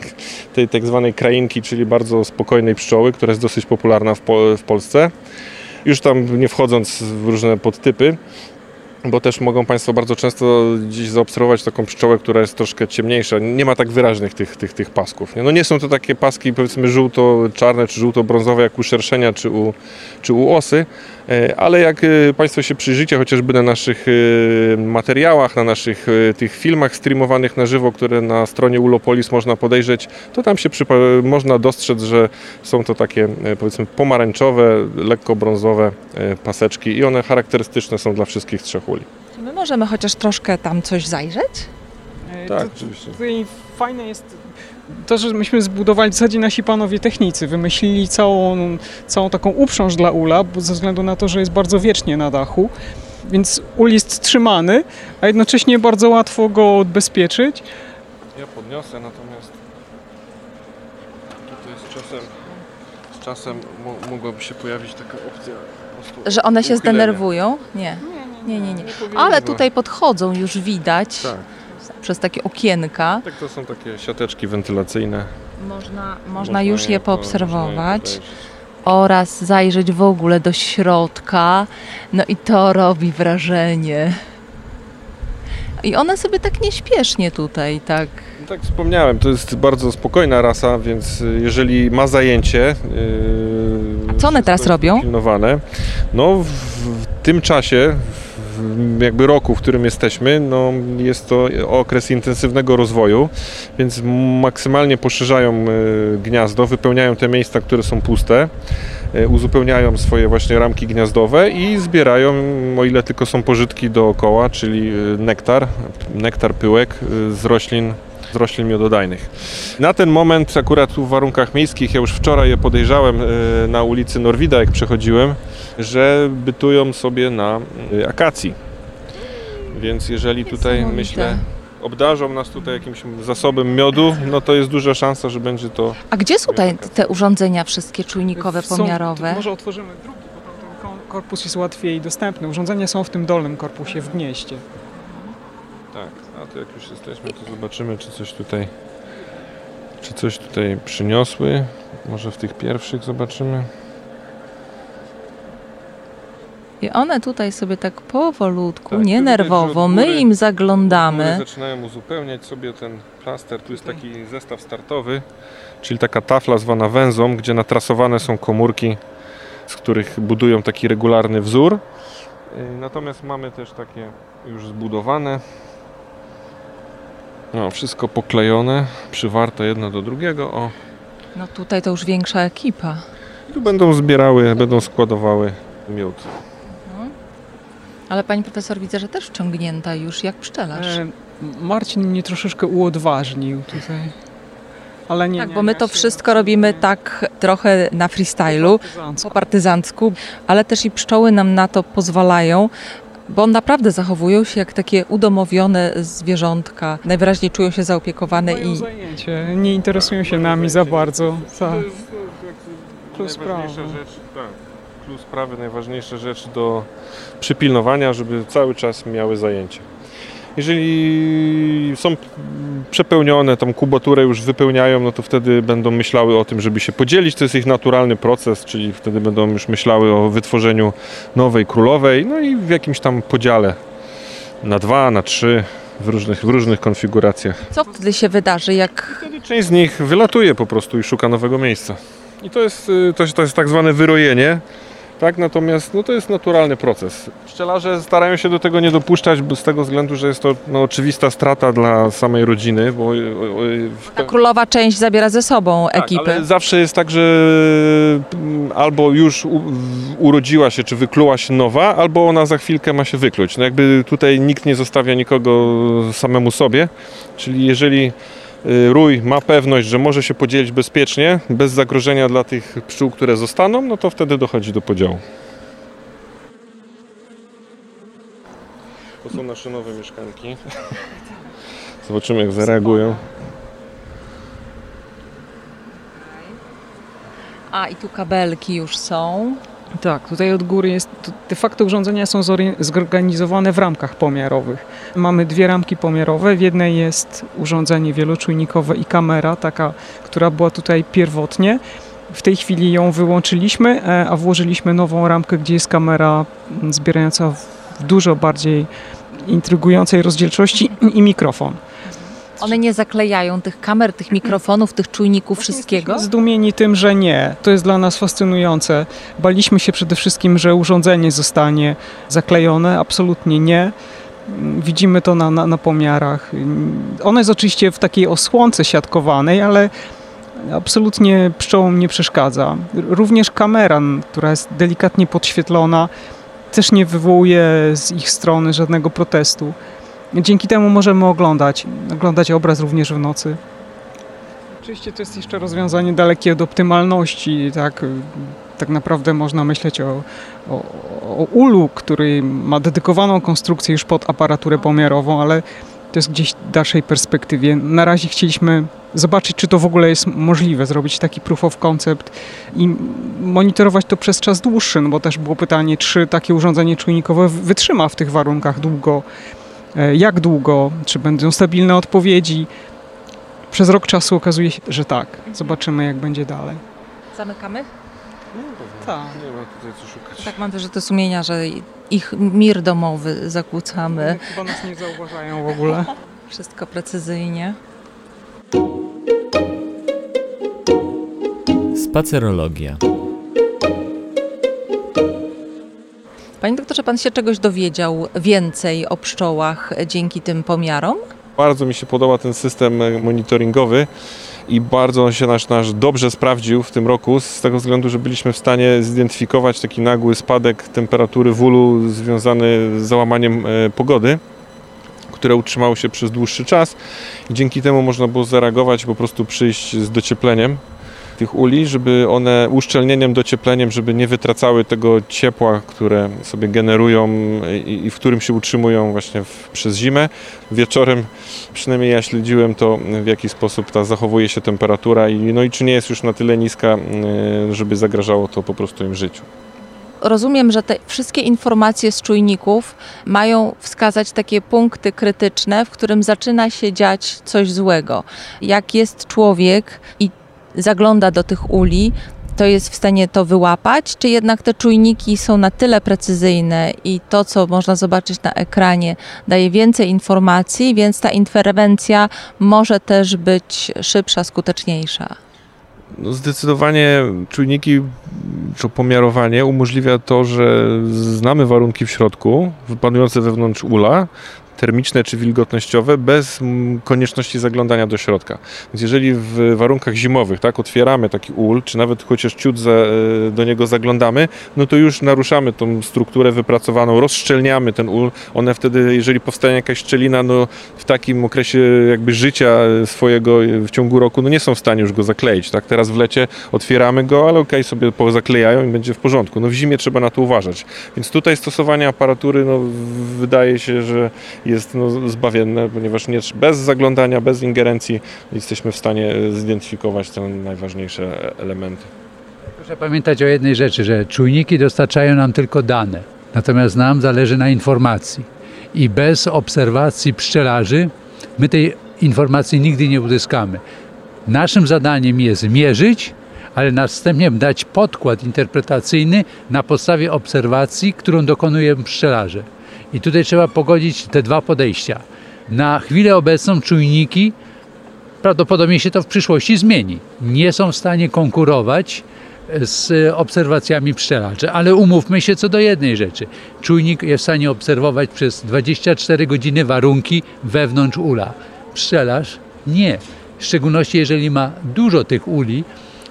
tej tak zwanej krainki, czyli bardzo spokojnej pszczoły, która jest dosyć popularna w, w Polsce. Już tam nie wchodząc w różne podtypy, bo też mogą Państwo bardzo często dziś zaobserwować taką pszczołę, która jest troszkę ciemniejsza. Nie ma tak wyraźnych tych, tych, tych pasków. Nie? No nie są to takie paski powiedzmy żółto-czarne czy żółto-brązowe jak u szerszenia czy u, czy u osy, ale jak e, Państwo się przyjrzycie chociażby na naszych e, materiałach, na naszych tych filmach streamowanych na żywo, które na stronie Ulopolis można podejrzeć, to tam się można dostrzec, że są to takie powiedzmy pomarańczowe, lekko brązowe paseczki i one charakterystyczne są dla wszystkich trzech uli. Czy my możemy chociaż troszkę tam coś zajrzeć? E, Tak, to- oczywiście. Tutaj fajne jest to, że myśmy zbudowali w zasadzie nasi panowie technicy. Wymyślili całą, całą taką uprząż dla ula, bo ze względu na to, że jest bardzo wiecznie na dachu. Więc ul jest trzymany, a jednocześnie bardzo łatwo go odbezpieczyć. Ja podniosę, natomiast tutaj z czasem, z czasem mo- mogłaby się pojawić taka opcja Że one się uchylenia. zdenerwują? Nie. Nie, nie, nie. powinny, Ale tutaj podchodzą, już widać Tak, przez takie okienka. tak to są takie siateczki wentylacyjne. Można, można już je po- poobserwować oraz zajrzeć w ogóle do środka. No i to robi wrażenie. I one sobie tak nieśpiesznie tutaj, tak. Tak wspomniałem, to jest bardzo spokojna rasa, więc jeżeli ma zajęcie... Yy, A co one teraz robią? Pilnowane. No w, w tym czasie, w jakby roku, w którym jesteśmy, no jest to okres intensywnego rozwoju, więc maksymalnie poszerzają y, gniazdo, wypełniają te miejsca, które są puste, y, uzupełniają swoje właśnie ramki gniazdowe i zbierają, o ile tylko są pożytki dookoła, czyli y, nektar, nektar pyłek z roślin z roślin miododajnych. Na ten moment, akurat w warunkach miejskich, ja już wczoraj je podejrzałem na ulicy Norwida, jak przechodziłem, że bytują sobie na y, akacji. Więc jeżeli tutaj, myślę, obdarzą nas tutaj jakimś zasobem miodu, no to jest duża szansa, że będzie to A gdzie są te, te urządzenia wszystkie czujnikowe, Są- pomiarowe? to Może otworzymy drugi, bo ko- korpus jest łatwiej dostępny. Urządzenia są w tym dolnym korpusie, w gnieździe. Tak, a to jak już jesteśmy, to zobaczymy, czy coś tutaj, czy coś tutaj przyniosły. Może w tych pierwszych zobaczymy. I one tutaj sobie tak powolutku, Tak, nie nerwowo, my góry- im zaglądamy. Zaczynają uzupełniać sobie ten plaster. Tu jest taki zestaw startowy, czyli taka tafla zwana węzą, gdzie natrasowane są komórki, z których budują taki regularny wzór. Yy, Natomiast mamy też takie już zbudowane. No, wszystko poklejone, przywarte jedno do drugiego. O, No tutaj to już większa ekipa. tu będą zbierały, będą składowały miód. Ale pani profesor widzę, że też wciągnięta już jak pszczelarz. E, Marcin mnie troszeczkę uodważnił tutaj. Ale nie, tak, nie, bo my ja to wszystko robimy tak trochę na freestylu, po partyzancku, ale też i pszczoły nam na to pozwalają, bo naprawdę zachowują się jak takie udomowione zwierzątka. Najwyraźniej czują się zaopiekowane Mają i zajęcie, nie interesują się nami za bardzo. Tak. To jest najważniejsza rzecz, tak. Plus sprawy, najważniejsza rzecz do przypilnowania, żeby cały czas miały zajęcie. Jeżeli są przepełnione, tam kubaturę już wypełniają, no to wtedy będą myślały o tym, żeby się podzielić. To jest ich naturalny proces, czyli wtedy będą już myślały o wytworzeniu nowej królowej, no i w jakimś tam podziale na dwa, na trzy, w różnych, w różnych konfiguracjach. co wtedy się wydarzy, jak Wtedy część z nich wylatuje po prostu i szuka nowego miejsca. I to jest, y, to jest, to jest tak zwane wyrojenie, tak? Natomiast no, to jest naturalny proces. Pszczelarze starają się do tego nie dopuszczać bo z tego względu, że jest to no, oczywista strata dla samej rodziny, bo w ta królowa część zabiera ze sobą tak, ekipy? ale zawsze jest tak, że mm, albo już u, urodziła się, czy wykluła się nowa, albo ona za chwilkę ma się wykluć. No jakby tutaj nikt nie zostawia nikogo samemu sobie, czyli jeżeli rój ma pewność, że może się podzielić bezpiecznie, bez zagrożenia dla tych pszczół, które zostaną, no to wtedy dochodzi do podziału. To są nasze nowe mieszkanki. Zobaczymy jak zareagują. A i tu kabelki już są. Tak, tutaj od góry jest, de facto urządzenia są zorganizowane w ramkach pomiarowych. Mamy dwie ramki pomiarowe, w jednej jest urządzenie wieloczujnikowe i kamera, taka, która była tutaj pierwotnie. W tej chwili ją wyłączyliśmy, e, a włożyliśmy nową ramkę, gdzie jest kamera zbierająca w dużo bardziej intrygującej rozdzielczości i mikrofon. One nie zaklejają tych kamer, tych mikrofonów, tych czujników, wszystkiego? Zdumieni tym, że nie. To jest dla nas fascynujące. Baliśmy się przede wszystkim, że urządzenie zostanie zaklejone. Absolutnie nie. Widzimy to na, na, na pomiarach. Ono jest oczywiście w takiej osłonce siatkowanej, ale absolutnie pszczołom nie przeszkadza. Również kamera, która jest delikatnie podświetlona, też nie wywołuje z ich strony żadnego protestu. Dzięki temu możemy oglądać, oglądać obraz również w nocy. Oczywiście to jest jeszcze rozwiązanie dalekie od optymalności, tak, tak naprawdę można myśleć o, o, o ulu, który ma dedykowaną konstrukcję już pod aparaturę pomiarową, ale to jest gdzieś w dalszej perspektywie. Na razie chcieliśmy zobaczyć, czy to w ogóle jest możliwe, zrobić taki proof of concept i monitorować to przez czas dłuższy, no bo też było pytanie, czy takie urządzenie czujnikowe wytrzyma w tych warunkach długo, jak długo, czy będą stabilne odpowiedzi. Przez rok czasu okazuje się, że tak. Zobaczymy, jak będzie dalej. Zamykamy? Tak. Nie ma tutaj co szukać. Tak mam wyrzuty sumienia, że ich mir domowy zakłócamy. Chyba nas nie zauważają w ogóle. Wszystko precyzyjnie. Spacerologia. Panie doktorze, pan się czegoś dowiedział więcej o pszczołach dzięki tym pomiarom? Bardzo mi się podoba ten system monitoringowy i bardzo on się nasz, nasz dobrze sprawdził w tym roku z tego względu, że byliśmy w stanie zidentyfikować taki nagły spadek temperatury w ulu związany z załamaniem e, pogody, które utrzymało się przez dłuższy czas i dzięki temu można było zareagować po prostu przyjść z dociepleniem tych uli, żeby one uszczelnieniem, dociepleniem, żeby nie wytracały tego ciepła, które sobie generują i, i w którym się utrzymują właśnie w, przez zimę. Wieczorem przynajmniej ja śledziłem to, w jaki sposób ta zachowuje się temperatura i, no i czy nie jest już na tyle niska, y, żeby zagrażało to po prostu im życiu. Rozumiem, że te wszystkie informacje z czujników mają wskazać takie punkty krytyczne, w którym zaczyna się dziać coś złego. Jak jest człowiek i zagląda do tych uli, to jest w stanie to wyłapać, czy jednak te czujniki są na tyle precyzyjne i to, co można zobaczyć na ekranie, daje więcej informacji, więc ta interwencja może też być szybsza, skuteczniejsza. No zdecydowanie czujniki czy pomiarowanie umożliwia to, że znamy warunki w środku, panujące wewnątrz ula, termiczne czy wilgotnościowe bez mm, konieczności zaglądania do środka. Więc jeżeli w warunkach zimowych tak, otwieramy taki ul, czy nawet chociaż ciut za, e, do niego zaglądamy, no to już naruszamy tą strukturę wypracowaną, rozszczelniamy ten ul. One wtedy, jeżeli powstanie jakaś szczelina, no w takim okresie jakby życia swojego w ciągu roku, no nie są w stanie już go zakleić. Tak? Teraz w lecie otwieramy go, ale okej, sobie pozaklejają i będzie w porządku. No w zimie trzeba na to uważać. Więc tutaj stosowanie aparatury, no wydaje się, że jest no, zbawienne, ponieważ nie, bez zaglądania, bez ingerencji jesteśmy w stanie zidentyfikować te najważniejsze elementy. Proszę pamiętać o jednej rzeczy, że czujniki dostarczają nam tylko dane, natomiast nam zależy na informacji. I bez obserwacji pszczelarzy my tej informacji nigdy nie uzyskamy. Naszym zadaniem jest mierzyć, ale następnie dać podkład interpretacyjny na podstawie obserwacji, którą dokonują pszczelarze. I tutaj trzeba pogodzić te dwa podejścia. Na chwilę obecną czujniki, prawdopodobnie się to w przyszłości zmieni, nie są w stanie konkurować z obserwacjami pszczelarzy. Ale umówmy się co do jednej rzeczy. Czujnik jest w stanie obserwować przez 24 godziny warunki wewnątrz ula. Pszczelarz nie. W szczególności jeżeli ma dużo tych uli,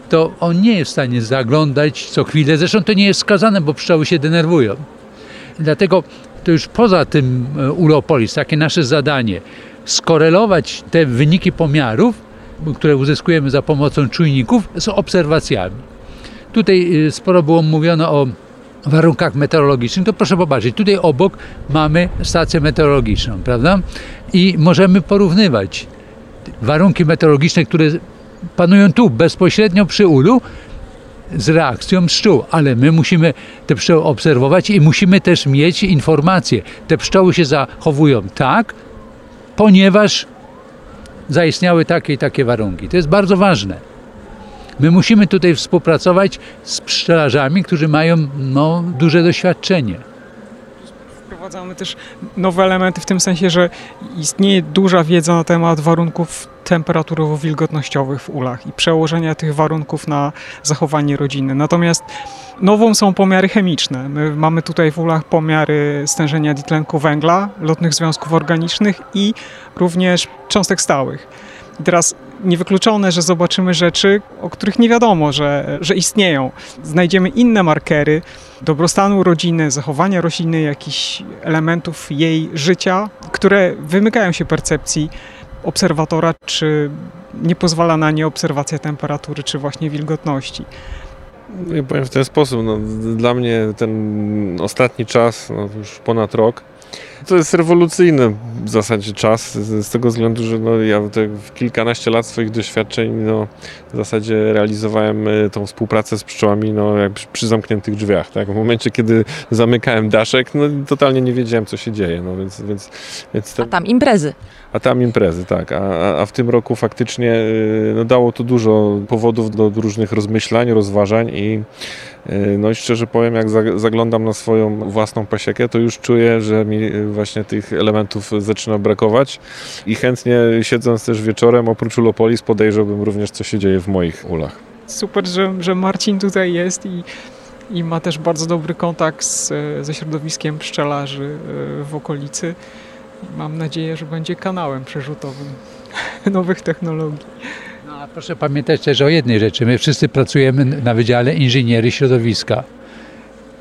to on nie jest w stanie zaglądać co chwilę. Zresztą to nie jest skazane, bo pszczoły się denerwują. Dlatego to już poza tym e, Ulopolis, takie nasze zadanie, skorelować te wyniki pomiarów, które uzyskujemy za pomocą czujników, z obserwacjami. Tutaj e, sporo było mówione o warunkach meteorologicznych, to proszę popatrzeć, tutaj obok mamy stację meteorologiczną, prawda? I możemy porównywać warunki meteorologiczne, które panują tu bezpośrednio przy ulu z reakcją pszczół, ale my musimy te pszczoły obserwować i musimy też mieć informacje. Te pszczoły się zachowują tak, ponieważ zaistniały takie i takie warunki. To jest bardzo ważne. My musimy tutaj współpracować z pszczelarzami, którzy mają no, duże doświadczenie wprowadzamy też nowe elementy w tym sensie, że istnieje duża wiedza na temat warunków temperaturowo-wilgotnościowych w ulach i przełożenia tych warunków na zachowanie rodziny. Natomiast nową są pomiary chemiczne. My mamy tutaj w ulach pomiary stężenia dwutlenku węgla, lotnych związków organicznych i również cząstek stałych. I teraz niewykluczone, że zobaczymy rzeczy, o których nie wiadomo, że, że istnieją. Znajdziemy inne markery dobrostanu rodziny, zachowania rośliny, jakichś elementów jej życia, które wymykają się percepcji obserwatora, czy nie pozwala na nie obserwacja temperatury, czy właśnie wilgotności. Ja powiem w ten sposób, no, dla mnie ten ostatni czas, no, już ponad rok, to jest rewolucyjny w zasadzie czas, z, tego względu, że no, ja te kilkanaście lat swoich doświadczeń no, w zasadzie realizowałem e, tą współpracę z pszczołami no, jak przy zamkniętych drzwiach. Tak? W momencie, kiedy zamykałem daszek, no, totalnie nie wiedziałem, co się dzieje. No, więc, więc, więc A tam imprezy. A tam imprezy, tak. A, a w tym roku faktycznie e, no, dało to dużo powodów do różnych rozmyślań, rozważań i e, no i szczerze powiem, jak zaglądam na swoją własną pasiekę, to już czuję, że mi właśnie tych elementów zaczyna brakować i chętnie siedząc też wieczorem oprócz Ulopolis podejrzałbym również co się dzieje w moich ulach. Super, że, że Marcin tutaj jest i, i ma też bardzo dobry kontakt z, ze środowiskiem pszczelarzy e, w okolicy. Mam nadzieję, że będzie kanałem przerzutowym nowych technologii. No, a proszę pamiętać też o jednej rzeczy. My wszyscy pracujemy na Wydziale Inżynierii Środowiska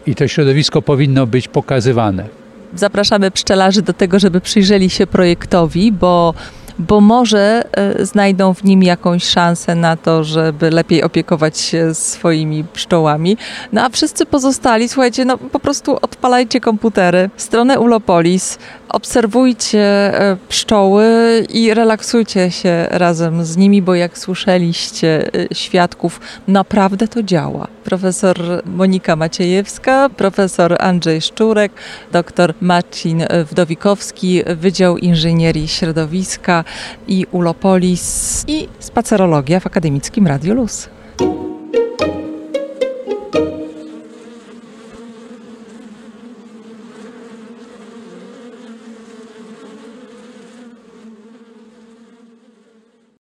i to środowisko powinno być pokazywane zapraszamy pszczelarzy do tego, żeby przyjrzeli się projektowi, bo bo może e, znajdą w nim jakąś szansę na to, żeby lepiej opiekować się swoimi pszczołami. No a wszyscy pozostali, słuchajcie, no po prostu odpalajcie komputery, stronę Ulopolis, obserwujcie e, pszczoły i relaksujcie się razem z nimi, bo jak słyszeliście e, świadków, naprawdę to działa. Profesor Monika Maciejewska, profesor Andrzej Szczurek, doktor Marcin Wdowikowski, Wydział Inżynierii Środowiska i Ulopolis i spacerologia w Akademickim Radiu Luz.